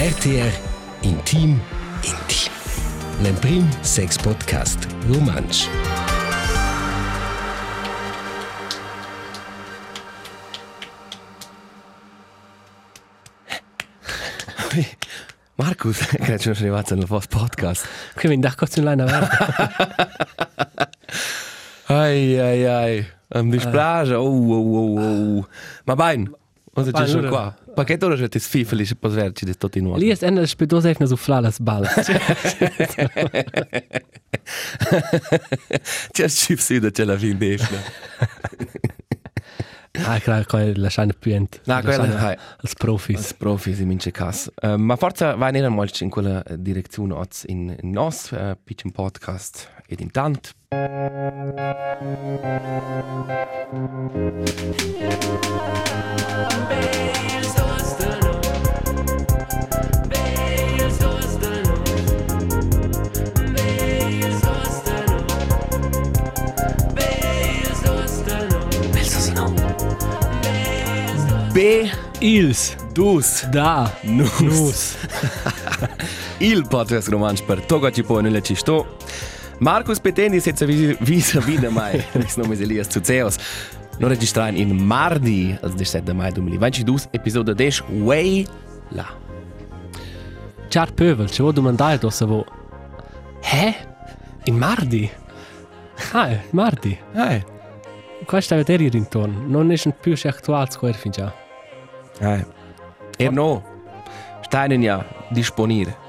RTR Intim Intim. L'emprim sex podcast romansch. Markus, credo che non sono arrivato nel vostro podcast. Qui mi dà così là una Ai, ai, ai. Mi dispiace. Oh, oh, oh, oh. Ma bene, cosa c'è allora- qua? Perché tu sei sfifeli se posso verci di tutto in nuovo? Lì è una spedosa e una suffla la sballa. C'è il chip su c'è la fin defna. Ah, claro, che la scena più ent. No, quella è. Als Profis. Als Profis in mince cas. Uh, ma forza vai nera mal in quella eh, direzione oz in, in nos uh, pitchen podcast ed intant. B Ils. dus Da. nus. Nus. Il podcast romanč per toga ci può nelle ci sto. Marcus Petendi senza vis visa vida mai. Nis nome è Elias Zuzeos. No registrare in mardi, al 17 mai 2022, episodio 10, Way La. Ciao Pövel, ci vuoi domandare dove se vuoi. Eh? In Mardi? Ah, in Mardi. Hey. Questo è vedere il intorno. Non è più se attuale square fin già. Hey. Er no. Steinen ja disponire.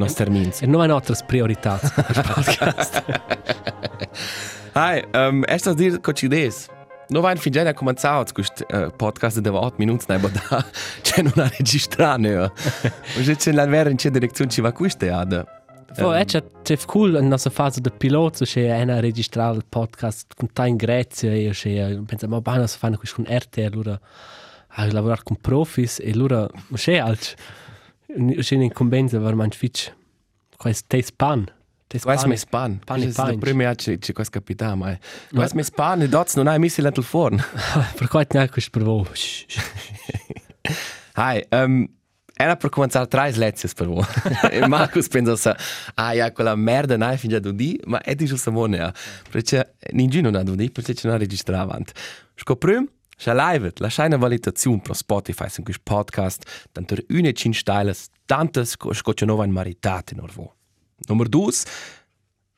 Nos termins. E non è un'altra priorità. Hai, um, estas dir concides. No vain fin già cominciato questo uh, podcast de 8 minuti, ne da c'è non ha registrato. Ne. Und jetzt in la vera in che direzione ci va questa ad. Fu, è c'è c'è cool in nostra fase di pilota, c'è una registrare il podcast con te in Grecia e c'è, pensa, ma bene, si fanno questo con RTL, allora, a lavorare con profis e allora, ma c'è altro. C'è in incombenza, veramente fitch. Questo taste pan. Taste Quais me span. Pan e der panch. prima ci ci quas capita mai. Quais me span, dots non hai missi l'altro forn. Per non è questo per voi. Hai, um, era per cominciare tre lezioni per voi. e Marcus pensa sa, ah ja, quella merda non hai fin già di, ma è di giusto mone, ja. Perché nessuno non ha di, perché non ha registrato live, la scheina valutazione pro Spotify, in questo podcast, tanto une cin steiles, tantas scoccia nova in maritate in orvo. Nummer due,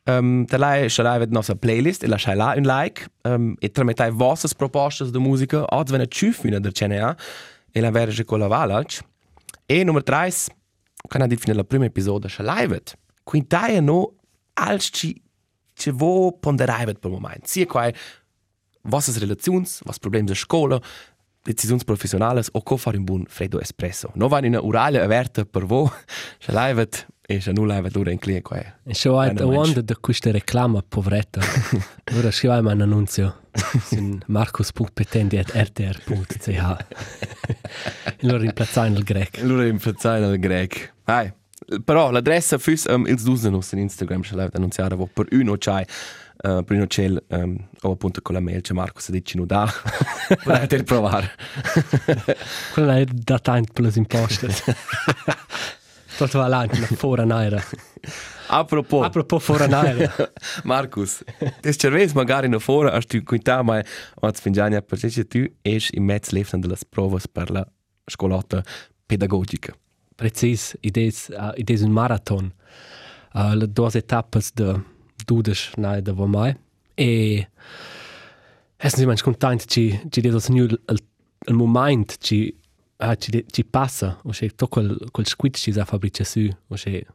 Um, da lei c'è la nostra playlist? E la là un like um, e trametai vostre proposte di musica oggi viene ciù fino del CNA e la verge con la valalc e numero 3 kan di fine la prima episodio c'è live quindi dai no als ci ci vo ponderai per moment. Sia qua vostre relazioni vostre problemi di scuola decisioni professionali o co fare un buon freddo espresso? No va in una orale aperta per voi c'è live e c'è nulla live l'ora in cliente qua E c'è una wanda da questa reclama, poveretta. Allora scriviamo un annunzio. Su marcus.petendi.rtr.ch e lo rimpiazzare nel greco. Allora in fazzare al grec. Hai. Però l'adressa fus um, ils dusen su Instagram ce l'avete annunziare vo per uno c'hai uh, per uno c'è um, o appunto con la mail c'è Marco se dici no da potete provare Quella è da tanto per le imposte. Tutto va avanti, ma fuori naira. a propos A propos fuori naira. Marcus des cerves magari no fora as tu quinta mai als fingiania perché tu es in mezzo leften delle provas per la scolata pedagogica Precis, idees, uh, idees un marathon. Uh, le due etappes de dudes naira da mai. E es nicht manch content ci ci dedo il, il moment uh, ci, de- ci passa o se to quel quel squid ci sa fabrica su o se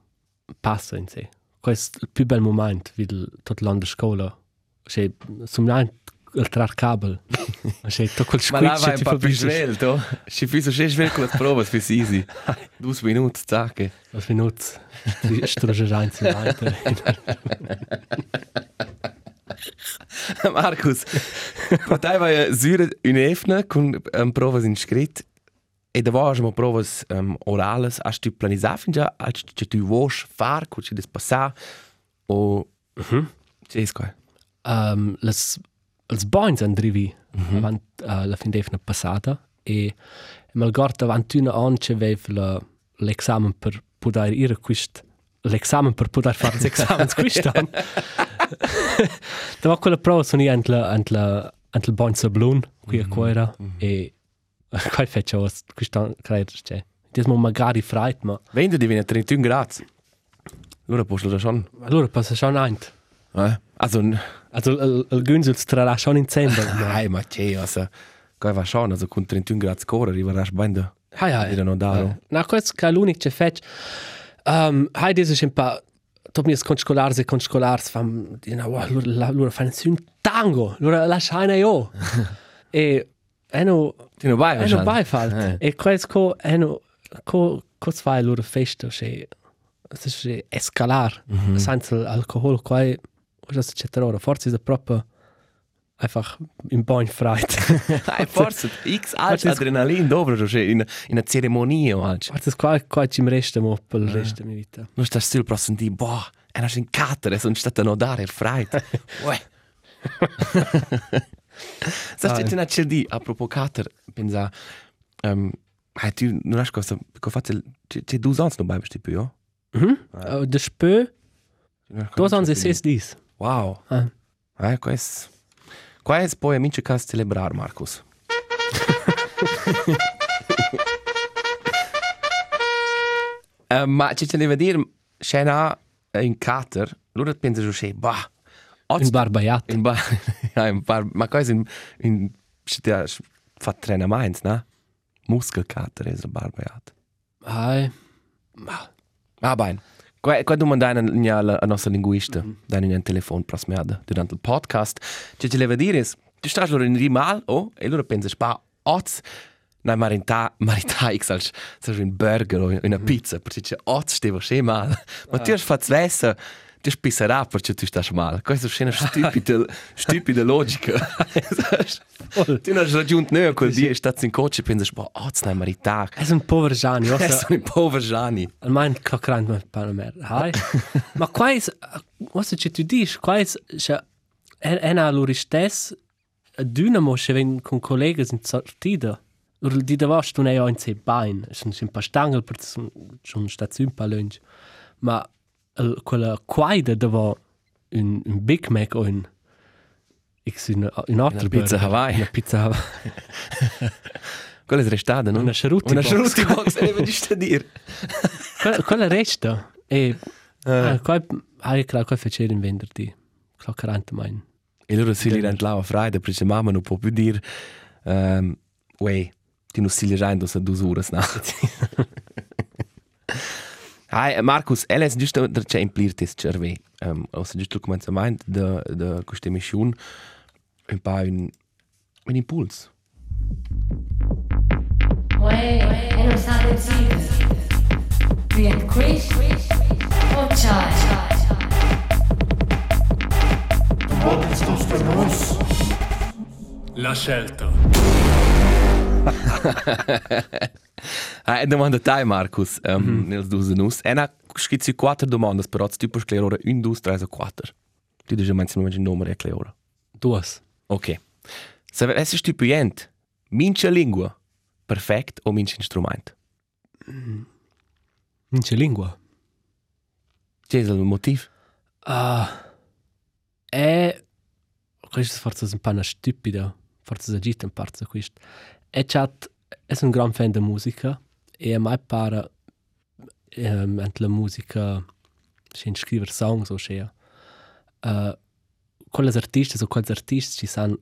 passa in sé. Questo è il più bel moment vid tot l'anno scuola. O se il trar kabel. Se to quel Ma squid là vai un ci po' più fabrica svelto. Ci fai so schön svelto con le prove, fai easy. Due minuti, zacche. Was minuti struge rein zu weiter. Markus, per te vai Süre in Efna con um, provas in scrit e da vas mo provas um, orales, hast du planisat fin già, als che tu vuoi far, co ci des passar o Mhm. C'è squai. Um, les, els bons andrivi mm -hmm. avant uh, la fin d'efna passata e malgort avant una an che vev la, l'esamen per poter ir a quist l'esamen per poter fare gli esami quest'anno. Dava quella prova sono io ant la ant la ant il bon sablon qui a quella e quai feccio quest'anno credo c'è. Diesmo magari freit, ma Wenn divina 31 gradi. Allora posso da schon. allora passa schon eint. Eh? Also, n- Also il, il Günzel trarà schon in Zembra. nein, ma che, also, kai va schon, also con 31 gradi scorre arriverai ben da. Hai, hai. Dire non daro. Na, questo è l'unico che faccio. Um, hai, das ist ein paar... Tu mi con scolars e con scolars fam... Di na, wow, loro, loro fanno un tango. Loro la shaina io. e... E no... Ti non vai, E no beifalt. E questo... E no... Co... Cosa fai loro festa? Che... Es ist escalar. Senza alcohol. Quai... Was ist das ora? Forse ist proprio... Einfach im Bein freit. Hai forse X alt Forse- adrenalin dobro, in in una ceremonia o algo. Forse qua qua ci mi resta mo per il resto della mia vita. Non sta still pro senti, boh, è una in catere, sono stata no dare il fright. Uè. Sa c'è una CD a propos cater, pensa ehm hai tu non hai cosa che fate c'è due anni non vai vesti più, oh? Mhm. De spö, dos ans e ses dis. Wow. Ah. Eh, questo questo poi amici che celebrar Marcus. Eh, ma ci te deve dire scena in cater, allora pensa giù che bah. In barbaiat. in ba ja, in bar ma cosa in in c'è fa treinaments, na? Muskelkater ist barbeiat. Ai. Ah, bene. Qua, qua domandai a, a, a nostra linguista, mm -hmm. dai un telefono prosmeada durante il podcast. C'è ci deve dire, tu stai loro in rimal, oh, e loro pensano, spa, oz, na marita, marita x als, als un burger o una pizza, perché c'è oz steva sche mal. Ma tu hai fatto svessa, tu spisserà perché tu stai mal. Questa è una stupida, stupida logica. tu non hai raggiunto noi quel dia, stai in coche e pensi, spa, oz, na marita. Es un pover Gianni, È un povero Gianni. Almain cocrant me pa mer. Hai. Ma quais, ossa ci tu dis, quais, che, en a lor istes, a dynamo, che ven con collega sind sortida. Lor di davos tu nei ein se bain, schon sind pa stangel, per schon stat un pa lunch. Ma el, quella quaida davo un, un Big Mac o un X un, un altro pizza. Hawaii. Una pizza Hawaii. Quella è restata, no? Una charuti Una box. charuti box, e devo giusto dire. quella, quella resta. E uh. qua hai claro qua facere in venderti. Claro 40 mein. E loro si li rent lava freida, perché mamma non può più dire, um, uè, ti non si li rendo se due ore na. Hai, Marcus, ella è giusto da c'è implirti il cerve. Um, o se giusto il commencement de, de questa mission, un po' un, un impuls. Uè, e non state zitti. Vieni qui o c'hai? La scelta. Ah, e domanda a te, Marcus, um, mm -hmm. nels due nus. E na, schizzi quattro domande, però tu puoi sclerare un, due, tre o quattro. Tu dici, ma insieme il nome e sclerare. Duas. Ok. Se avessi stupient, mince lingua, perfect o mince instrument? In che lingua? C'è il motivo? Ah. E questo è forse un po' una stupida. Forse è già in parte questo. E chat è un gran fan di musica e a mai pare um, ent la musica sin scrivere songs o sia. Uh, quelle artisti o quels artisti ci sanno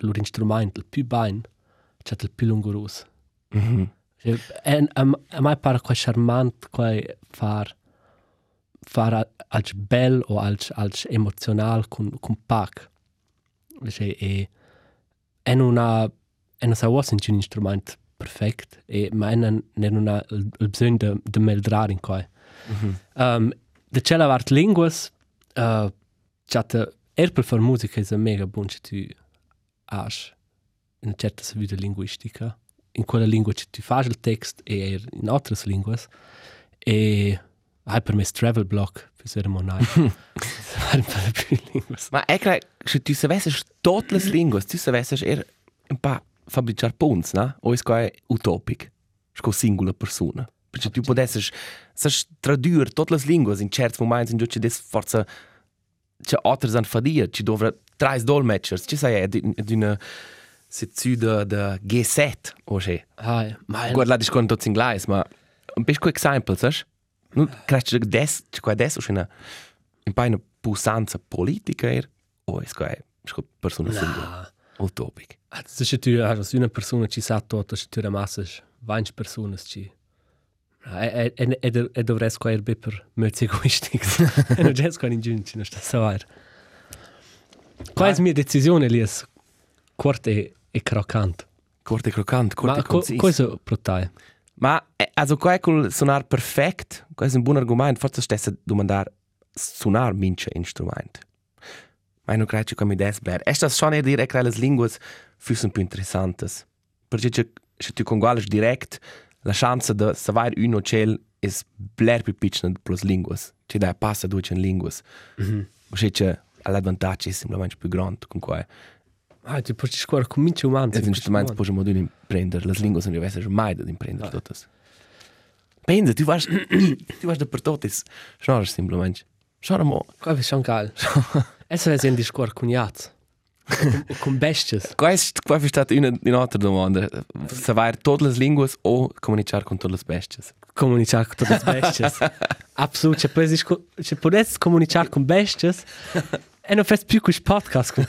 loro instrumento il più bene, chat il più lungoros. Mm -hmm. E a, a mai pare quai charmant quai far far a- als bel o als als emotional con con pac. E e non ha e non sa was un instrument perfect e non ha il il bisogno de de meldrar in quai. Um, de cella vart linguas uh, chat er per far musica è mega buon che tu has una certa savuta linguistica. In quella lingua che tu fai il text e er in altre lingue e hai per me travel block per ceremonai fare per le più lingue Ma è che se tu sapessi tutte le lingue, tu sapessi er un po' fabbricare punts, no? O è qua utopic? Sco singola persona. Perché tu potessi tradurre tutte le lingue in certi momenti in cui c'è forza c'è altre san fadia, ci dovrà tre dolmetschers, ci sai di una sezione da G7 o c'è. Ah, ma Guarda, di sconto in inglese, ma un come esempio, sai? Non credo che des, c'è qua adesso c'è una un po' una pulsanza politica er, o è qua è persona singola, utopic. Also, se tu hast una persona ci sa tot, se tu ramasses 20 persone ci. E e e e dovresti qua erbe per molti egoistici. E non c'è qua in giunci, non sta savar. Qual è mia decisione lì? Corte e, e croccante. Corte croccante, corte Ma co conciso. cosa pro te? Ma eh, also qua è col sonar perfect, questo è un buon argomento, forse stessa domandare suonar mince instrument. Ma io non credo che mi des bler. E sta schon er dire che le lingue fossero più interessanti. Perché se, se tu conguales direct, la chance de savoir un o cel è bler più piccola per le lingue. Ci dai passa due in lingue. Mm -hmm. Ma se c'è l'advantaggio è semplicemente più grande con qua. Ah, tu puoi scuola cominci un man. E instrumenti possiamo non imprendere, le lingue non devono mai da imprendere tutte. Pensa, tu vas, tu vas dappertutto, schnorr semplicemente. Schnorr mo. Qua è schon geil. Essa è in di scuola con jazz. Con besties. Questa qua è stata una, un'altra domanda. Savoir tutte le lingue o comunicare con tutte le bestie? Comunicare con tutte le besties. Absolut. Se puoi se potessi comunicare con besties, e non fai più questo podcast te.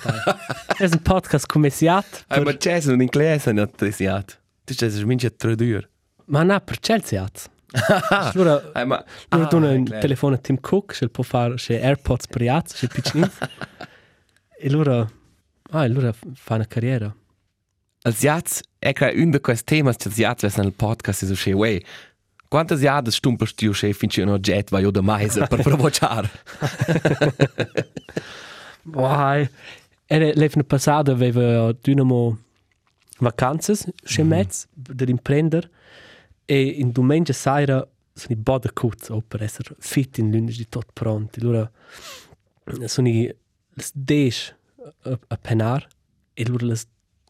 È un podcast come siat. Eh, ma c'è un inglese non tresiato. Tu c'è un mince tradure. Ma no, per c'è il siat. Allora, ma... allora tu un telefono a Tim Cook, se può fare se AirPods per jazz, se piccini. e allora, ah, allora fa una carriera. Als jazz, è che un di questi temi che jazz è nel podcast è so che, wey, quante jazz stumpers tu che finché un oggetto vai o da mais per provocare? Wow. Era l'anno passato aveva Dynamo vacanze, c'è mezzo, per imprendere. E in domenica sera sono i bode cuzzo oh, per essere fit in lunedì tutto pronti. Allora sono i le 10 a, a penar e allora le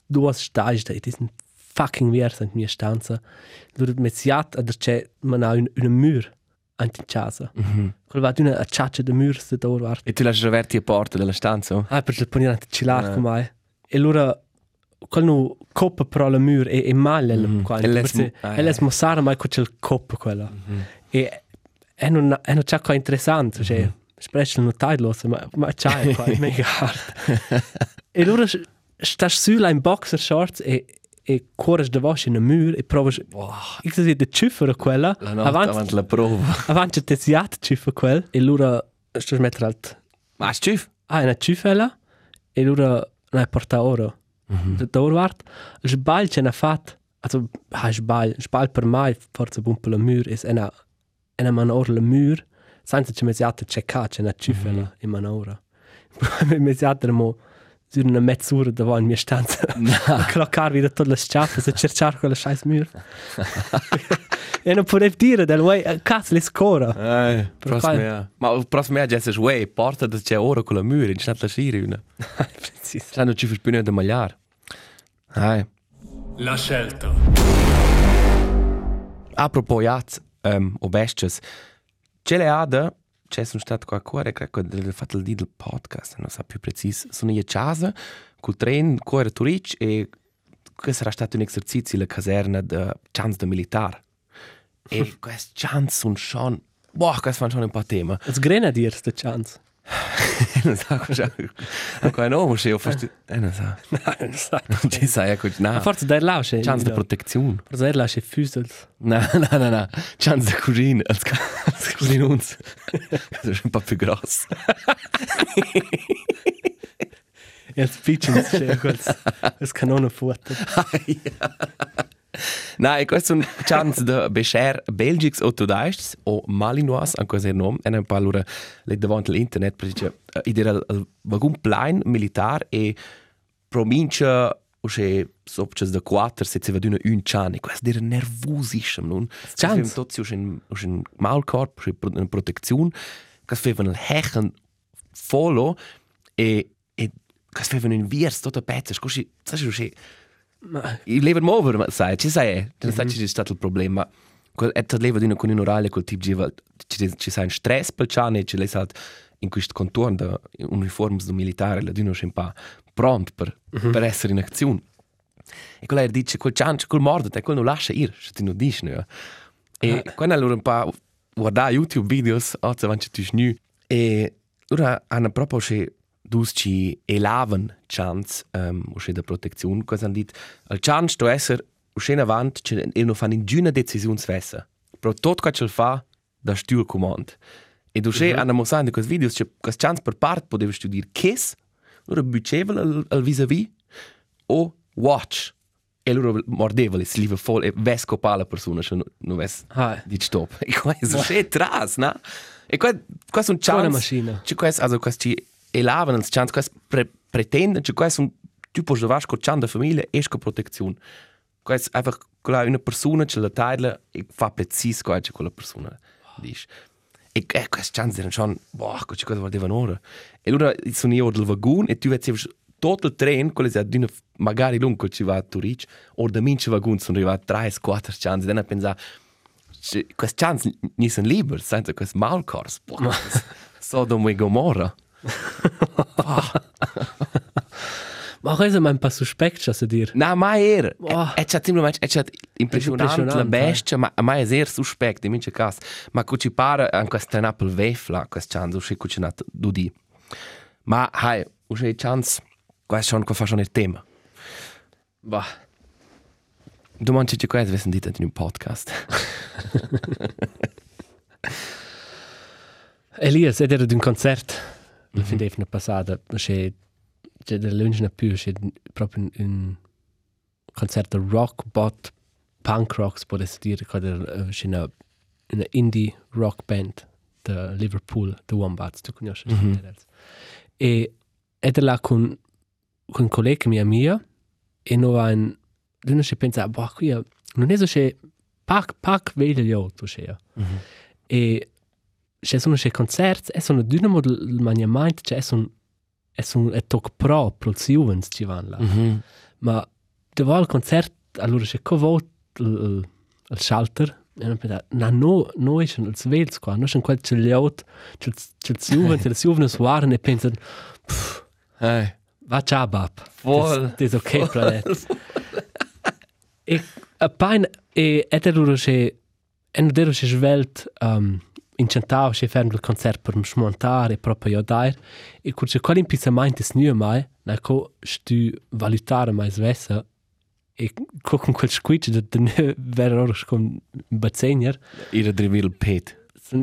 due stage da e sono fucking versa in mia stanza. Allora mezziat ad c'è man ha un, una mur anche in casa. Mm -hmm. Quello va una ciaccia di mur se da guarda. E tu lasci aperti le porte della stanza? Ah, per ponere a chillar con me. E allora quello coppa però la mur e, e male Mhm. qua. E les- Perché- ah, E eh. les mossare mai il coppa quella. E è non è non c'è qua interessante, cioè spreche non taglio, ma ma c'è qua è mega hard. E allora s- stai su là in boxer shorts e e corres de voce in mur e provas ich sehe de cifra quella La notte avanti la prova. avanti te siat cifra quel e allora stai mettere alt Ma schif? Ah, una cifela e allora ne porta ora. Mm -hmm. Da wart, sbal ce n'ha fat. Also, ha sbal, sbal per mai forza bun per la mur es ena ena man or la mur. Senza ce mesiata c'è ca c'è una cifela mm -hmm. in man ora. mesiata mo su una mezz'ora davanti in mia stanza a cloccare wieder tutte le sciappe e cercare quella scheiß mur. e non potevo dire del way, cazzo le scora. Eh, prossima. Ma il prossimo già sei wey, porta da c'è ora con la mura, in la sciri una. Precis. Sai non ci fai più da magliare. Eh. La scelta. A propos jazz, um, o besties, c'è le ada, c'è sono stato qua a cuore, credo che del fatto di del podcast, non so più preciso, sono io a casa, col tren, cuore Turic, e questo sarà stato un esercizio la caserna de chance de militar. E queste chance sono schon, boh, questo fanno schon un po' tema. Als Grenadiers, der Chance. Non so cosa, ancora no, se io fast, eh, non so, Nein, das sagt non ci sai, ecco, A no, forza der Lausche. chance de protezione. Forza der Lausche Füßels. No, no, no, no. Chance de cugine, als, als cugine uns. Das ist ein paar più gross. Jetzt Pitchen, das das Kanone futter. Nein, questo è un chance de bescher Belgics ortodaists o malinois, anche se nom, e un po' allora le davanti all'internet, perché uh, id era il vagun plain militar e provincia o se sopches de quattro se se veduna un chan e questo era nervosissimo, non? Chance. Tutti us in us in Maulkorb, us in protezione, questo fevan il hechen follow e e questo fevan in viers tutto pezzo, così, sai, così, Ma il leven mover, ma sai, ci sai, non sai ci è stato il problema. quel è tot leva d'una con un orario col tipo giva ci ci sa un stress pel ciane ci lei halt in questo contorno da uniforms do militare la d'una un pa pronto per per essere in azione. E quella dice quel ciancio quel mordo te quel non lascia ir se ti non dici no? E quando allora un pa guarda youtube videos oggi avanti tu nu e ora hanno proprio dusci elaven chance um, usce da protezione cosa han dit al chance sto esser usce in avant che e non fanno in giuna decisione svessa però tot quel fa da stur comand e usce mm -hmm. hanno mostrato in questi videos che questa chance per part poteva studiare kiss ora bucevel al, al vis-a-vis o watch e loro mordevoli si liva full e ves copa la persona se non ves Ah. di stop e qua è tras na e qua qua sono chance Buona macchina. Ci quest also quest ci elaven als chance quest pre pretenden ci quest un tipo de vasco chan de famiglia esco protezione. Quest einfach quella una persona che la taglia e fa precis qua che quella persona dice. E eh, quest chance erano schon boah, ci cosa volevano ora. E allora sono io del vagon e tu vedi tutto il treno, quello è d'una magari lungo ci va a Turic, o da mince vagon sono arrivati 3 4 chance, e dann pensa quest chance ni sono liberi, senza quest malcors. Boah, so dove Gomorra. Ma cosa è un po' suspect, se dir? Na, mai era. Boah. E c'è timlo, e c'è impressionante la bestia, ma mai è er suspect, in mince cas. Ma cuci pare an quest trenap il vefla, quest chance, usci cuci nat dudi. Ma, hai, usci chance, quest schon, qua fa schon il tema. Bah. Domani c'è questo, wissen dite in un podcast. Elias, ed era d'un concert. La fin d'efna passata, c'è c'è del lunch na più, c'è proprio un, un concert de rock bot punk rocks, può dire, che era c'è una una indie rock band de Liverpool, The Wombats, tu conosci mm -hmm. E ed era là con con un collega mia mia e no ein Luna si pensa, boh, qui è- non è so che pac pac vede gli auto, c'è. E c'è sono c'è concerti, e sono d'una mod il maniamento, c'è sono e sono e toc pro pro els juvens ci van là. Mhm. Ma de vol concert allora c'è co vot il, il schalter e non pensa, na no no è els vels qua, no c'è quel c'è gli auto, c'è c'è els juvens, els juvens waren e pensano, Hey. va ciao bab. Voll. Das ist okay, Planet. E a pain e eter loro che en dero che svelt um, incentavo che ferm il concert per smontare proprio io dai e curce qual impisamento es nu mai na co stu valutare mai svessa e co con quel squitch de de ver ora con bazzegner Ira drivil il pet.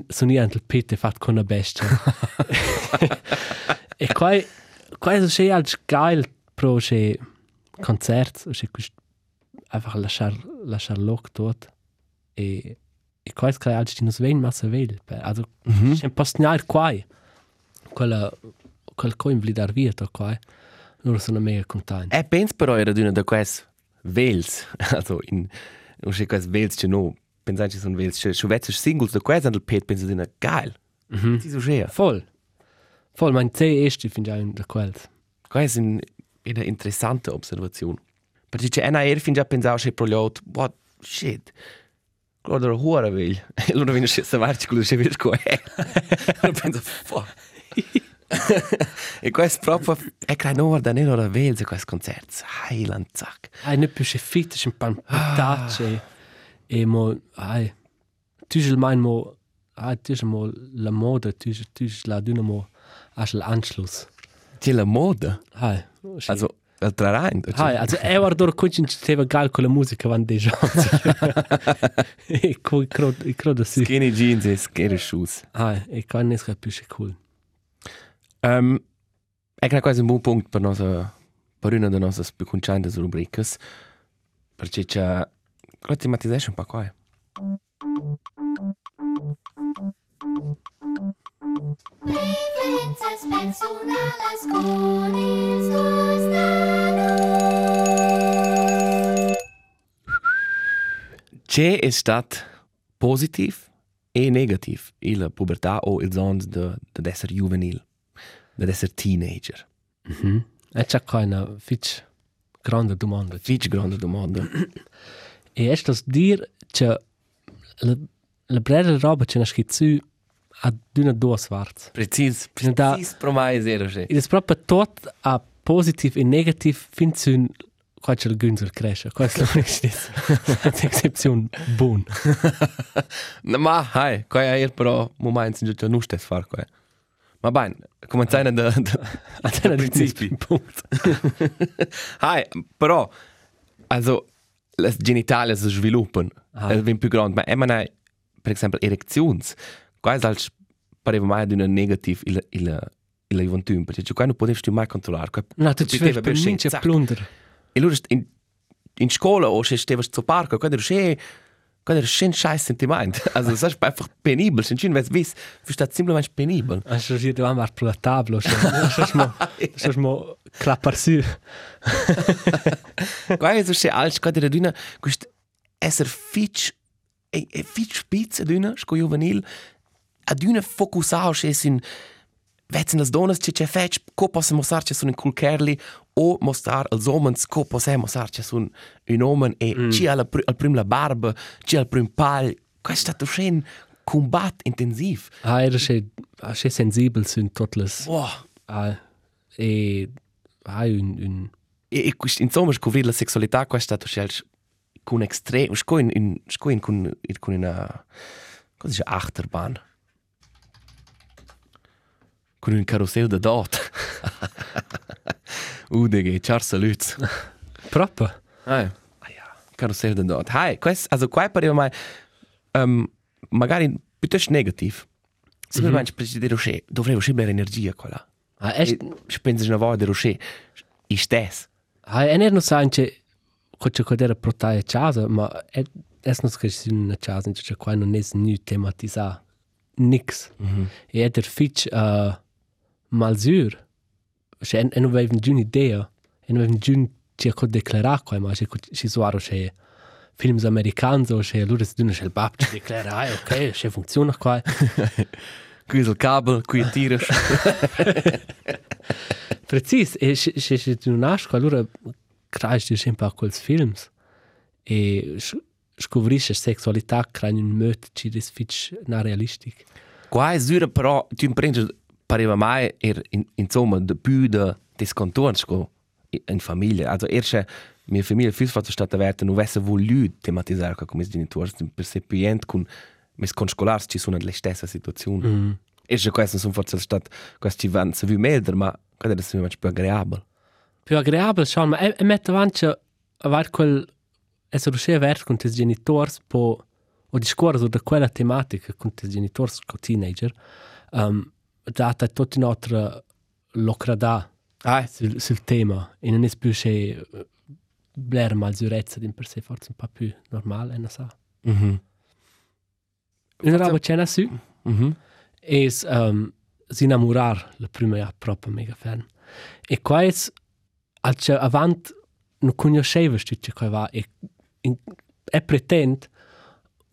sono io il pete fatto con una bestia e qua qua è so als geil pro che concert che quist einfach lasciar lasciar loc tot e e qua è als di nos ven massa vel also c'è un po' snar qua quella quel coin blidar via to qua loro sono mega contenti E pens però era d'una da quest vels, also in usci quest vels che no, pensai ci sono vels, che su vezzo singles da quest andel pet pensa d'una geil. Mhm. Si so schea. voll. Voll mein C ist finde ich da quels. È un- una interessante osservazione. Perché c'è una era fin già pensavo che pro gli altri, what? Shit. Guarda la huora veglia. E allora viene a savarci quello che vedi qua. E allora penso, fuck. e questo proprio, è che non guarda nero la veglia questo concerto. Highland zack. Ai ne più che fit, c'è un pan patace e mo ai tu il mein mo ai tu mo la moda tu tu la duna mo as l'anschluss C'è la moda. ai Also, il trarein. ai also e war dor kuchen teva gal con la musica van de gens e co cro cro da si Skinny jeans e scary shoes. ai e kann es che cool Um, è questo è un buon punto per, nostra, per una delle nostre più concianti rubriche. Perché c'è... La tematizzazione un po' qua. Vivenzas personalas con ils dos nanos. C'è è stato positivo e negativo la pubertà o il zone di essere juvenile, di essere teenager. e c'è keine fitch grande domanda Fitch grande domanda. E es das dir che la, la brera roba c'è una schizzu a d'una due svarts. Precis, Sì, da- precis pro mai zero che. Ed è proprio tot a positiv e negativ fin zu qua c'è il Günzel cresce. Qua è l'eccezione buon. Na, ma, hai, kaj je però moment, in già non stes far kaj. Ma bene, cominciare da da Antena da di principi. Punkt. Hai, però also le genitali si sviluppano, Ah. ah. è più grande, ma è man per esempio erections. Qua è al pareva mai di una negativ il il il eventun, perché qua non potevi mai controllare. Qua No, tu ci poteva fai per per mince zac. plunder. E allora in in scuola o se stevi zu parco, qua era schön qua era schön scheiß sentiment. Also das ist einfach penibel, sind schön was vis, für statt simplement penibel. Anche se devo andare per la tavola, se mo clappar su. Qua è so alt, qua era d'una quest esser fitch e e fitch spitz d'una, sco juvenil, ad una focusao che sin Vetzen las donas che che fetch co possa mostrar che sono in culkerli o mostrar als homens co possa mostrar che sono un omen e mm. ci al, pr al prim la barba, ci al prim pal. È stato un combat intensiv. Ah, era se se sensibel sind totles. Wow. Ah, e hai un un E, e quest, insomma, scovrir la sessualità, questo è stato scelto con estremo, sco in, in, sco in con, in, con una, cosa dice, Achterbahn. Con un carousel da dot. UDG, ciao saluts. proprio. Ah, ja. Ah, ja. Carousel da dot. Hai, questo, also qua pareva mai, um, magari piuttosto negativ. Semplicemente mm -hmm. per dire, che dovrei uscire energia quella. Ah, E es pensi una volta, che i stessi. ah, en er no sa che co che codera protaia casa, ma et es no che si una casa, che qua non es nu tematisa nix. Mm -hmm. E et er fitch uh, malzur. Che en, avevan giun idea, en non avevan giun ci co declara qua, ma che ci suaro che films americans o che lures d'una che il bab ci declara, ah, ok, che funziona qua. Qui il cable, qui tira. Precis, e se se se tu nasci, allora cresc tu sempre a quels films e scoprisci sexualità crai un möt ci des fitch na realistic. Qua è dura però, tu imprendi, pareva mai, er, in, insomma, de più de des contorns co in famiglia. Also erst mia famiglia fis fatto stata averta non avesse voluto tematizzare come i genitori, per se più con mes conscolars ci sono le stesse situazioni. Mm. Erst questo sono forse stat questo ci vanno se più meglio, ma quello è sempre più agreabile. Più agreabile, schon, ma e, e mette avanti avar quel es riuscire vert con tes genitors po o discorso da quella tematica con tes genitors co teenager um, data tutta un'altra locrada Ah, sul, sul tema e non è più che bler malzurezza di per sé forse un po' più normale non so mhm. una roba c'è su Mhm. è um, si innamorar la prima è proprio mega fan e qua è al c'è avant non conosceva sti che qua va e in, è pretend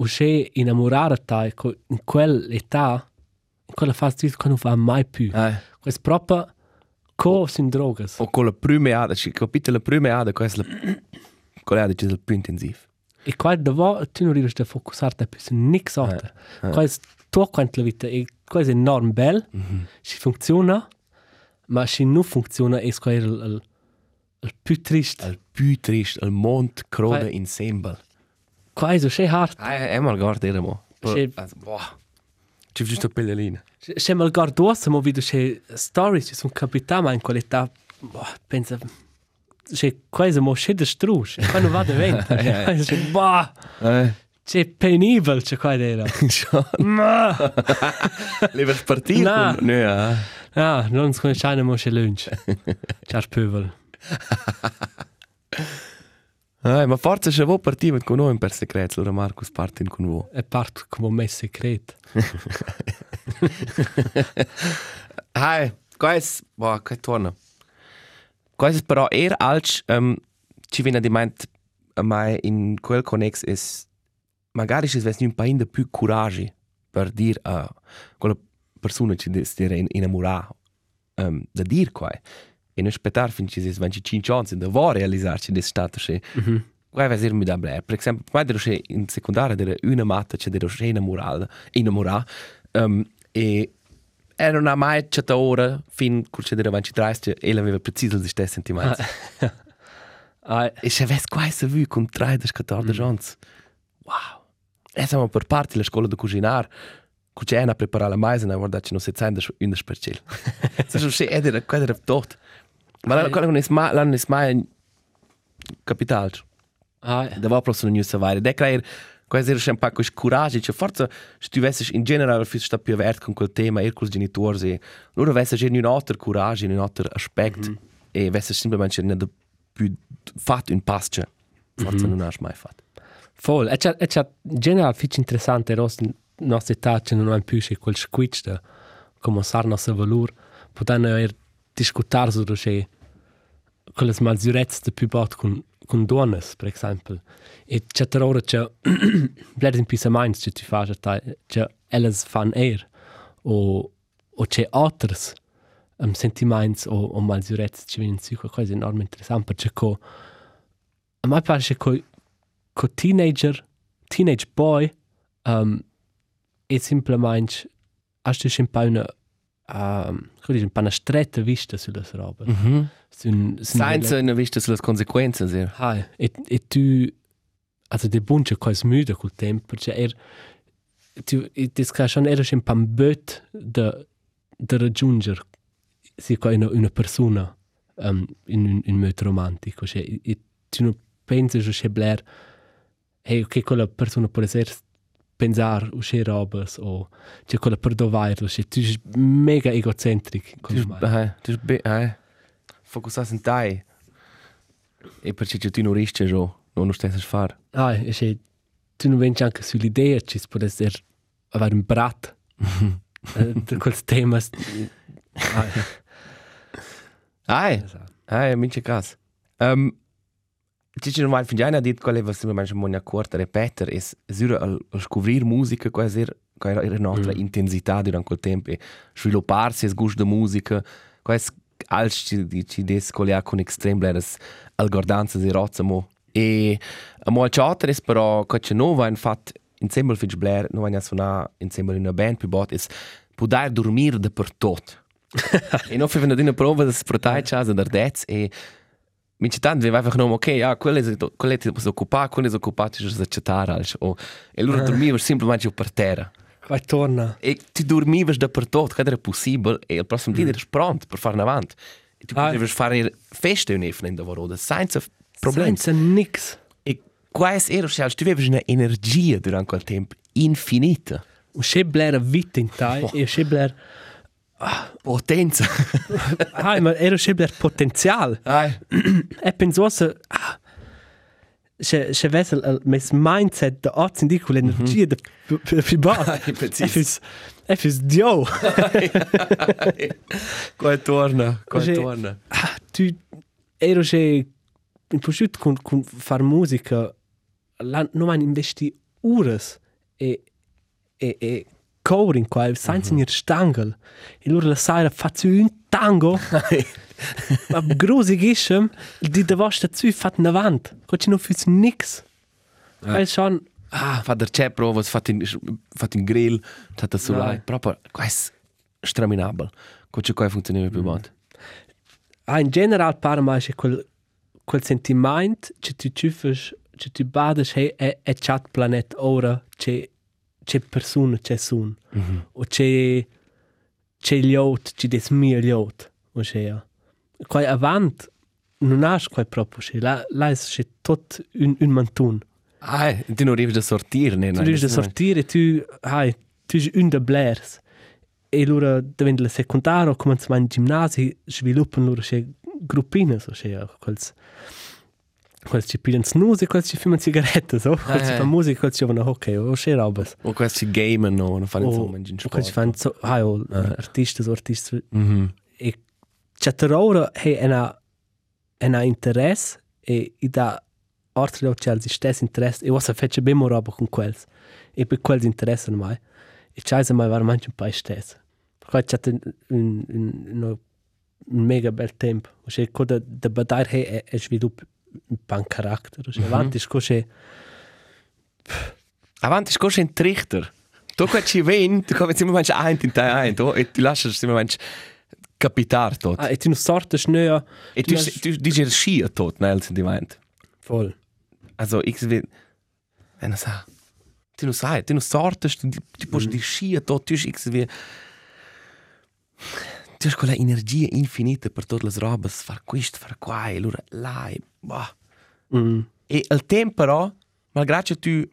che innamorare ta in quell'età quella fase di quando va mai più Ah. questo proprio co sin drogas O con la prima ada, ci capite la prima ada, questa è la quella ada c'è il più intensivo. E qua dopo tu non riesci a focussarti più su niks altro. eh. Qua è tu quanto la vita e è enorm bel, si funziona, ma se non funziona è qua il, il, il più triste. Il più triste, il mondo croda Vai. insieme. Qua è so schön hart. Ah, è mal guarda era mo. Sì. Also, Ci giusto pellerina. Se mal gar dosa mo vedo che stories ci sono capità ma in qualità pensa che qua è mo schede strus, qua non va da vento. Che boh, Eh. che penibile che qua era. Ma Lieber partire con Nö, ah. Ah, non sconosciamo mo che lunch. Ciao pövel. Ah, ma forse se vuoi partire con noi per segreto, allora Marcus parte con voi. è parte come mess segreto. Hai, questo, boh, che torna. Questo però er als um, ci viene di mente mai in quel connex es magari ci svesti un paio di più coraggio per dire a quella persona ci si era innamorata um, da dire qua e non aspettare finché ci si svanci 5 anni da vuoi realizzarci di stato che Qua va ser mi da bler. Per esempio, qua ero in secondaria era una matta che ero innamorata, innamorata. Um, e era una mai certa ora fin col che era 23 e aveva preciso gli stessi sentimenti. Ah, E se avessi qua se vu con 13 14 anni. Wow. E siamo per parte la scuola di cucinare. Con c'è una preparare la mais e una guarda che non si sente una spercil. Se so se era quello era tot. Ma la cosa non è mai non è mai capital. ah, Da va proprio non sa vai. Da creare quasi era un po' con coraggio, cioè forse se tu avessi in generale fisso sta più aperto con quel tema e con i genitori e loro avessi già un altro coraggio, un altro aspetto e avessi semplicemente non più fatto un passo. Forse non hai mai fatto. voll. E c'è, e c'è in generale fic interessante ros nostra età che non hanno più c'è quel squitch da come sar nostra valor. Potendo er discutar su che quelle malzurezze de più bot con con donnes, per esempio. E c'è tra ora c'è bled in pisa minds che ti fa che elles fan er o o c'è otters um, sentiments o, o malzurezze che vengono su cosa enorme interessante perché co a me pare che co, co teenager teenage boy um, è semplicemente hast du un po' una um, come dice, un po' una stretta vista sulle robe Mhm. su un, su un Senza una vista sulle conseguenze, sì. Hai, e, e tu, also der Bund ist quasi müde col tempo, perché er, tu, das kann schon, er ist un po' un böt de, de raggiungere, sì, qua una, una persona um, in un, un modo romantico, cioè, e, tu non pensi che Blair, hey, ok, quella persona può essere pensare uscire robes o c'è quella per dovere, cioè, tu mega egocentric. Tu eh, tu eh. Focussas in tai. E perché tu non riesci già, non lo stessi fare. Ah, e se tu non vengi anche sull'idea che si può essere avere un brat eh, di quel tema. Ah, Ai, ai, mince cas. Um, ci ci normal fin già dit quale va sempre manche monia corta repeter es sura al, al scoprir musica quasi er quasi era un'altra mm. intensità durante quel tempo e svilupparsi es gusto de musica quasi als ci di ci des colia con extrem bleres algordanza di rozzamo e a mo chatter però che ci no va infat insieme fitch blair no va suona insieme in una band più bot es poter dormir de per tot. E non fai una prova di sfruttare casa da dez e Mince tant vi einfach nur ok, ja, quelle quelle ti posso occupare, quelle sono occupate giusto da accettare als o e loro dormivano semplicemente per terra. Vai torna. E ti dormivas dappertutto, che era possibile e il prossimo giorno eri pronto per fare avanti. E tu Ah. potevi fare feste in in der Vorode, senza problemi. Senza nix. E quasi era scel, tu avevi una energia durante quel tempo infinita. Un se blera vita in tai e se blera Potenza. Ah, ma era se blera potenzial. Ai. E penso se ah, se se vesse il mes mindset da oz in di quell'energia da più ba. precis. E fis e dio. Qua torna, qua Così- torna. Ah, tu ero che in prosciutto con, con far musica la, non mai investi ures e e e coding qua senza mm -hmm. stangel e loro la sera faccio un tango ma grosig ischem di da vostra zu fat in avant cosa non fis nix weil schon Ah, fa der c'è prova, fa in fa in grill, tata sulai, proprio quais straminabel. Cosa qua funziona più bene. ah, in general par mai che quel quel sentiment che tu ciufes che tu bades hey è è chat planet ora che che persona che sun. Mm -hmm. o che che liot che des mio liot o che ja quai avant non has quai proprio che la la è che tot un un mantun Ah, tu non riesci a sortire, ne? tu riesci a sortire tu hai tu sei un de blairs e loro diventa la secondaria come si in ginnasi sviluppano loro che gruppine so che ja quels quels ci pigliano snooze e quels ci fumano sigarette so quels ci eh. fanno musica quels ci vanno a hockey o che robas O questi game no, non fanno o insomma in o quels ci fanno so hai o artisti so artisti Mhm. e c'è tra ora hey una una interesse e i da altri lo c'è stesso interesse e cosa faccio ben roba con quels e per quels interessano mai e c'è se mai veramente un po' stesso qua c'è un, un, un, un, un mega bel tempo cioè quando da badare hey è, è svilupp un pan carattere. Cioè, avanti scosse Avanti scorso in trichter. Tu qua ci ven, tu come sempre mangi ein in te ein, tu e tu lasci sempre mangi capitar tot. Ah, e tu non sorte schnöer. E tu tu dici schi tot nel sentiment. Voll. Also ich will wenn er sa. Tu non sai, tu non sortest, tu tu post di schi tot, tu ich will Tu hai quella energia infinita per tutte le robe, far questo, far qua, e allora là, e bah. Mm. E il tempo però, malgrado che tu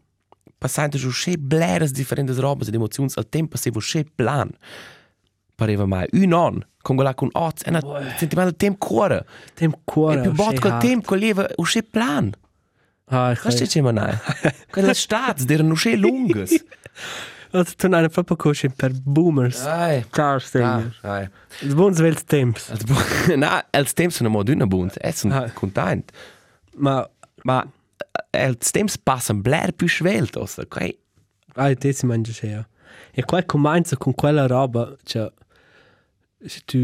passando giù sche bleres differenti robe ed emozioni, il tempo se vuoi sche plan. Pareva mai un an con quella con oz, e sentimento del tempo cuore. Tem cuore. E più bot col tempo che leva un sche plan. Ah, ich Questo c'è ma nai. Quelle stats erano sche lunghe. Also, tu non hai proprio cosce per boomers. Ai. Cars, Ah, ah. ai. Il buon svelt temps. Also, bu- Na, els temps sono mo d'una bunt, e sono Ah. content. Ma, Ma els temps passen bler più sveltos, ok? ah, te si mangia scea. E qua comincia con quella roba, cioè, se tu,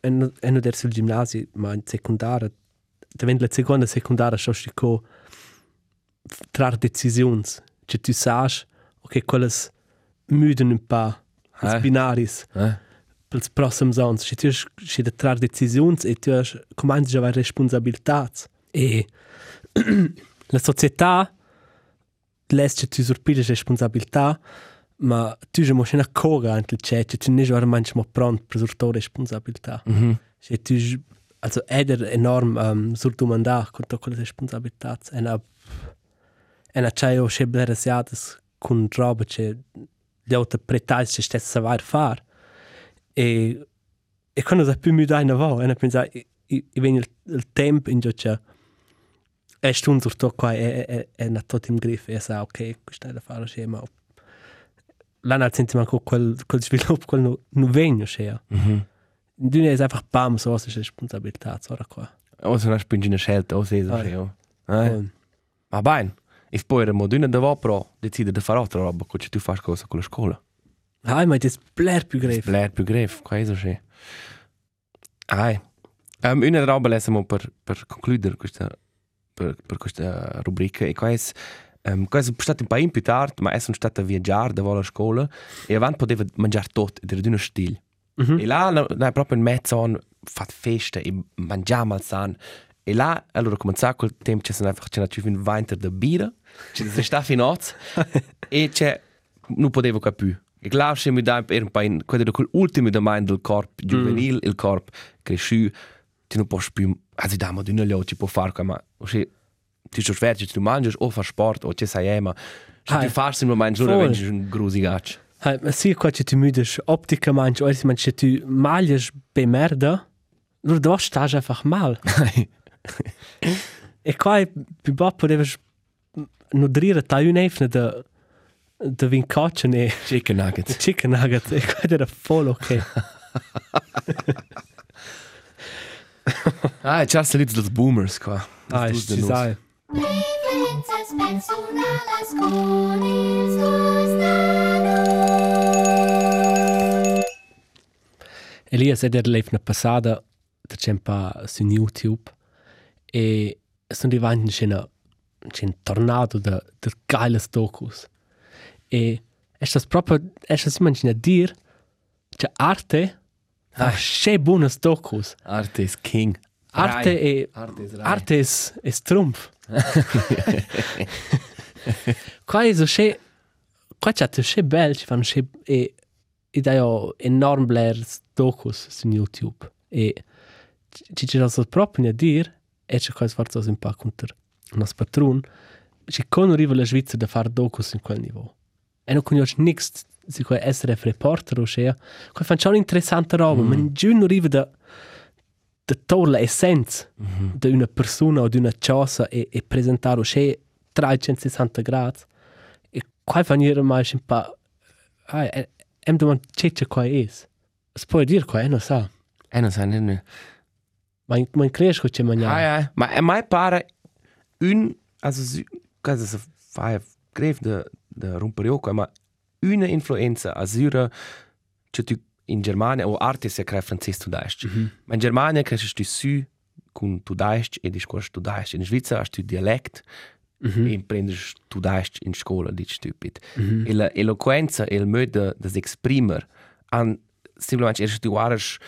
e non adesso il ginnasio, ma in secondaria, diventa la seconda secondaria, so si co trar decisioni. Cioè, tu sai, ok, quelles müden un po', Eh. els binaris. Eh? pels próximos anos. Se tu has de trar decisões e tu has, começas a avoir responsabilidades. E la società lässt tu surpires responsabilità, ma tu já mos na coga ante il chat, tu nicht war manchmal pronto per sur tua responsabilità. Mhm. Se tu also eder enorm um, sur tu mandat con to quelle responsabilità. E na e na c'hai o sche blere siadas con roba che gli auto pretais se stessa savoir far. E e quando da più mi dai na va, e na pensa i i veni il, il tempo in giocia è stund sur to qua e e e na tot im griff e sa ok, questa è da fare schema. Là na senti man quel quel sviluppo quel no, no vegno schea. Mhm. Du ne einfach bam so ist responsabilità ora qua. O se non spingi una scelta, o se Ah, è so. Eh? Ma bene. E poi era moduna da va però decide di fare altra roba, che tu fai cosa con la scuola. Hai ma das bler più grave. Bler più greve, qua è così. Ai. Um, una roba lesiamo per, per concludere questa, per, per questa rubrica, e qua è, um, qua è stato un po' tardi, ma è stato a viaggiare da la scuola, e avanti poteva mangiare tutto, era di uno stile. Mhm. E là, no, no, proprio in mezzo an, fat festa, e mangiamo al san. E là, allora, cominciava quel tempo, c'è einfach, c'è una un veinter da birra, c'è si sta fino a e c'è, non potevo più. E là, c'è mi per un po' in, quello quell'ultimo domani del corpo juvenile, il corpo cresciuto, tu non puoi più, also da, ma tu non lo ci puoi fare, ma, o tu sei fertig, tu mangi, o fai sport, o ci sei, ma, se Ah, tu fai in momento, allora voll. vengi un grusigaccio. Hai ma sì qua c'è tu müdes optica manch, oder man c'è tu maglias be merda. Nur da stas einfach mal. e qua più bop podeves nudrire ta un efne da da vin coccia ne Chicken nuggets. chicken nuggets e qua era full ok. Ah, c'è salito dels boomers qua. Ah, ci nus. sai. Preferențas personalas con ils tuos nanos. Elias è der leif na passada da c'è un pa su YouTube. E sono diventi c'è una c'è un tornado da da geiles docus e è stas proprio è stas immagina dir c'è arte fa sche buonas docus Arte is king. arte e Arte is arte es es trumf è so sche qua c'è tu sche bel ci fanno sche e e dai ho enorm bler docus su YouTube. E ci c'è so proprio a dir e c'è quasi forza un po' contro il nostro patron ci con arriva la Svizzera da fare docus in quel niveau e non conosce nix si qua essere reporter o scea qua fanno una interessante roba ma in giù non arriva da da togliere l'essenza di una persona o di una cosa e, e presentare scea 360 gradi. E qua fanno io mai un po' ah, e, e mi domando c'è c'è qua è? Si può dire qua eh non sa. Eh, non sai ne. ma ma in cresco c'è Ah, mangiare ja. Ma è mai pare un, also, si- cosa si fa, greve de, de romperio qua, ma una influenza asura, cioè tu in Germania, o arte si crea francese tu daist. Ma in Germania cresci tu su, con Tudaisch e discorsi Tudaisch. In Svizzera hast du Dialekt mm -hmm. e prendes Tudaisch in scuola, dit stupid. Mm -hmm. E l'eloquenza e il modo de, s'exprimer an simplemente erst du ares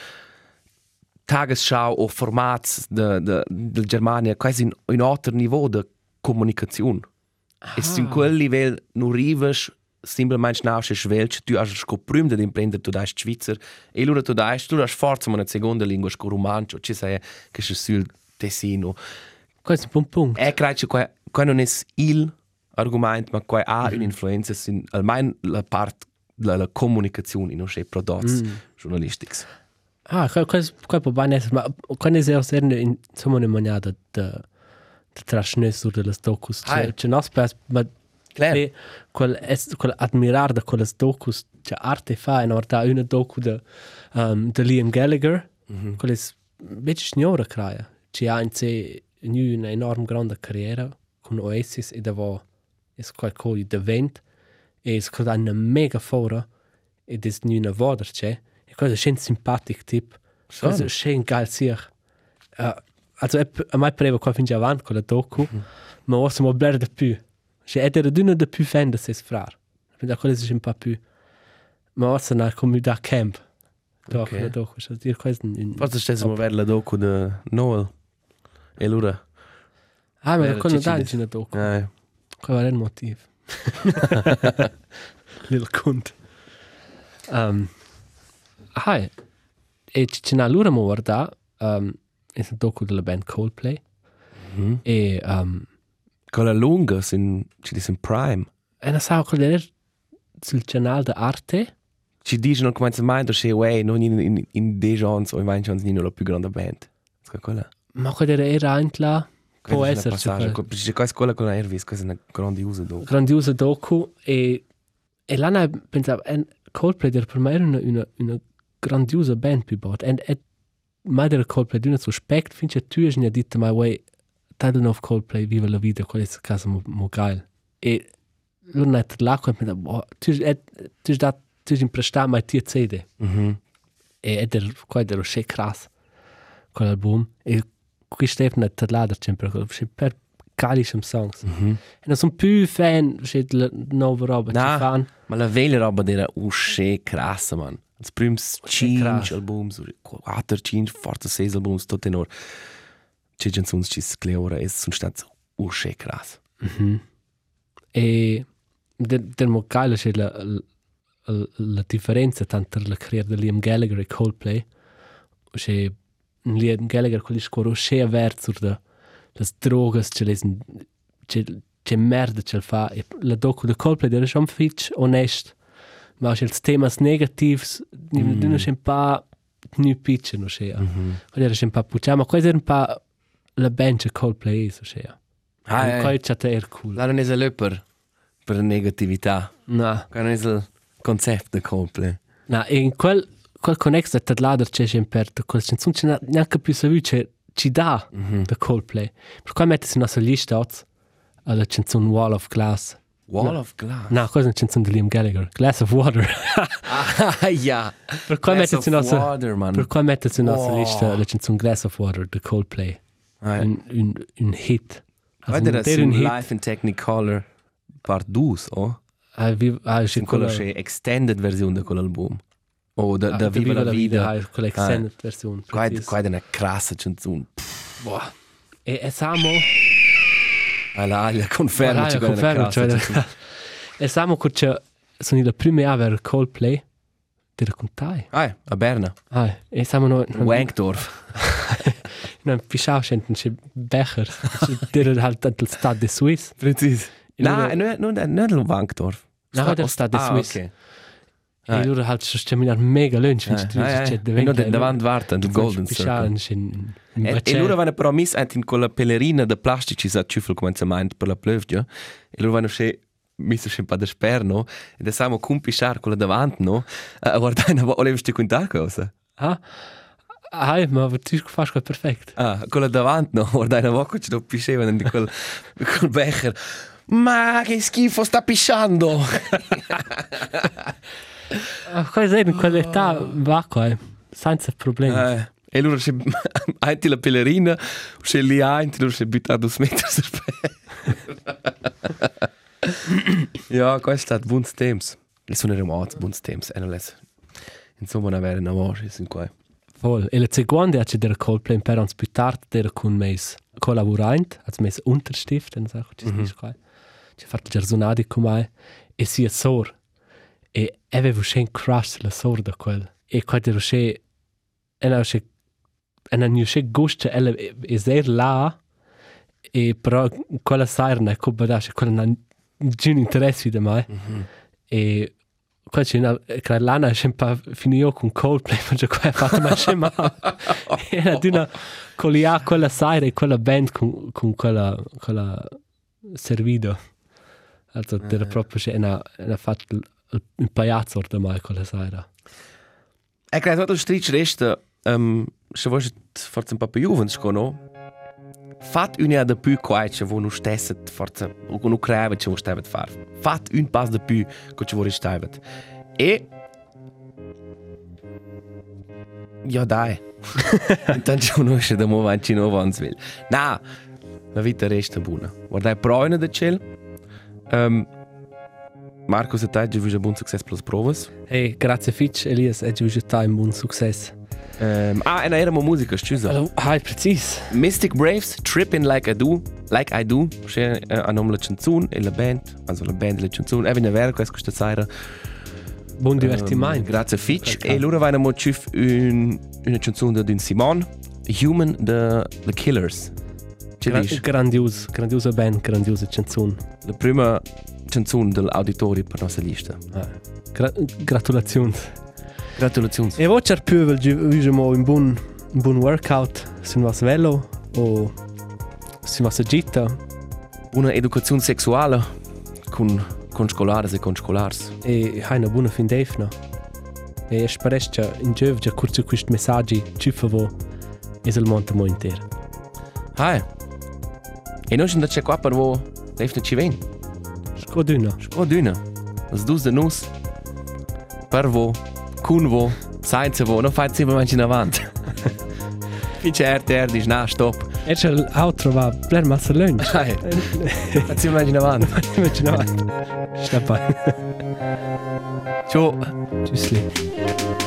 Tagesschau o formats de, de, de Germania quasi in un altro niveau de comunicazione. Ah. E su quel livello non arrivas simplemente nasce svelch, tu hai scoprüm de imprender tu dai Schweizer e lura tu dai tu hai forza una seconda lingua sco romancio, ci sai che c'è sul Tessino. Questo è un punto. E credo che qua non è il argomento, ma qua ha un'influenza in almeno la parte la, la comunicazione, non c'è prodotti mm. giornalistici. Ah, questo qua può bene essere, ma quando è essere in insomma una maniera di di trascnere su delle docus, c'è c'è non spes, ma Claro. Quel, es, quel admirar de quelles docus, cioè arte fa, in realtà una docu de, um, de Liam Gallagher, mm -hmm. quel es invece signora creia, ci ha in sé una enorm grande carriera con Oasis e davo es qualcosa de vent e es cosa una mega fora ed es nu una voder c'è e cosa scen simpatic tip cosa scen geil sich uh, also a mai preva qua fin già avanti con la docu mm -hmm. ma ora siamo bler de più J'ai été redonné depuis fin de ses frères. Je me dis que un peu plus. Mais moi, c'est comme un camp. Donc, Ok. donc, je veux dire, quoi, c'est une. Forse stessa mo ver la docu de Noel. E lura. Ah, mais Eh, quand on Cici a dis- une doc. Eh. Quoi, va le motif? Little cunt. Um, ah, e ci c'è una lura mo guarda, um, è un docu della band Coldplay. Mm. E, um, Con la lunga sin ci dis in prime. e non so, quello era sul canale di arte. Ci dicono come se mai che way non in in in de gens o in vain gens nino la più grande band. Ska quella. Ma quello era anche là. Può essere. Passage, c'è quasi quella con Ervis, questa è una grandiosa docu. grandiosa docu e, e l'anno pensavo en Coldplay era per me era una, una, una grandiosa band più bot e, e mai era Coldplay di un sospect finché tu hai già detto ma way title of Coldplay viva la vita quello è caso mo, mo geil e l'ho detto là e pensavo boh, tu hai tu dato tu hai imprestato mai ti CD Mhm. e ed era qua era sche krass quell'album e qui Stefan hat dat lader sempre per calischem songs Mhm. e non sono più fan c'è la nuova roba Na. ci fan Ma la vele roba era usce crassa, man. Als krass. cinque albums, quattro, cinque, forse sei albums, tot in or. C'è gente uns ci scleora, es sunt stats usce krass. e del, del mo geil c'è la, la, differenza tanto la carriera di Liam Gallagher e Coldplay c'è Liam Gallagher quelli scuola c'è avverso da le droghe c'è le c'è c'è merda c'è fa e la docu di Coldplay era schon fitch onest ma c'è i temi negativi mm. non c'è un po' nu pitch no c'è Mhm. quello era un po' puccia ma questo era un po' la c'è Coldplay so c'è Ah, e eh. quello c'è era cool La non è a löper per negatività. no Qua non è il concept de Coldplay. No, e in quel, quel connesso tra l'altro c'è sempre per quelle canzoni c'è neanche più saputo c'è ci dà Mhm. da Coldplay. Per cui metti su nostra lista oggi alla canzone Wall of Glass. Wall of Glass. No, questa è una canzone di Liam Gallagher. Glass of Water. Ah, ja. per Glass metti su nostra water, man. per cui metti su nostra Oh. lista la canzone Glass of Water di Coldplay. Ah, Un, un, un hit. Un, das der un hit. Live in Technicolor Part 2, oh? Ah, vi, ah, c'è quella c'è extended versione di quell'album. Oh, da, ah, da Viva la Vida. ah, Quella extended versione. Qua precis. è una crassa canzone. Boah. E, e siamo... Alla aglia, conferma Confermo, una confermo, crassa cioè, e siamo che c'è- sono la prima a ver Coldplay ti raccontai Ah, a Berna. ah, e siamo no, no, No, pisciao scenten c'è Becher dire halt del Stade de Suisse Precis. E No, loro- non non non non Wankdorf. No, der Stade de Ah, Suisse e Ah. loro halt c'è minar mega lunch Ah, c'è ah, c'è eh. No, da- davanti varta, il Golden pisciao Circle. in in E, e loro vanno però mis ant in quella pellerina de plastici sa ciuffel come se meint per la plövgia. E loro vanno se mis se un po' de sperno e da samo cum pisciar quella davanti, no? A guardare una volta olevsti quintar cosa. ah ah ma tu fast quasi perfekt Ah, quella davanti, no? Guardare una volta ci do piscevano di quel quel becher. Ma che schifo sta pisciando! ah quasi in quell'età va qua senza problemi Eh, E allora c'è anche la pellerina, c'è lì anche, allora c'è buttato su metri sul Ja, questo è buon temps. Le sono remoti, buon temps. E non è... Insomma, non avere una voce, sono qua. Voll. E la seconda è der Coldplay per uns più der con meis collaborant, als meis Unterstift, dann sag ich, das ist geil. Ci fatto gersonadi con mai e sia sor. E avevo schon crush la sor da quel. E quando ero che e na che e na che gusta ella e sehr la e però quella sarna come da che quella non interessi da mai. E qua c'è una che l'ana è sempre finito con Coldplay perché qua ha fatto ma c'è ma era di una con lì a quella sera e quella band con, con quella quella servito also era proprio c'è una una fatto il, il pagliazzo ormai quella sera E credo che il stritch resta, um, se vuoi forse un po' più giovane, no? Fat una da più qua che vuoi non stesse, forse, o non creiamo che vuoi stesse fare. Fat un passo da più che ci vuoi stesse. E... Ja, dai. Intanto ci conosce da mo avanti no avanti vil. Na, la vita resta buona. Guardai proine da ciel. Um, Marco, se te già buon successo per le prove. e grazie Fitch Elias e giusto time buon successo Um, ah, e era musica, scusa. allora hai precis Mystic Braves, Trippin' Like I Do, Like I Do, c'è uh, a nome la canzone e la band, also la band e la canzone, e viene vero questa sera. buon divertimento grazie Fitch. E loro vanno a cif un, una canzone di Simon, Human, the, the Killers. C'è Gra- grandios grandiosa band grandiosa canzone La prima canzone dell'auditorio per nostra lista. Ah, gra- gratulazioni Gratulazioni. E voi c'è più vel diciamo un buon un buon workout sul vostro velo o sul vostro gita Una educazione sessuale con, con scolari e con scolari. e hai una buona fin d'efna. E spero che in giove già curso questi messaggi ci favo e sul mondo mo intero. Hai. E noi siamo qua per voi, defne ci ven. Scoduna. Sco d'una. Les dus de nus. Per vo, cun vo, senza vo, non fai sempre mangi in avanti. Finché RTR dice na, stop. E c'è l'altro va per massa lunch. Fai sempre mangi in avanti. Immaginate. Sta bene. Ciao. Tschüssli.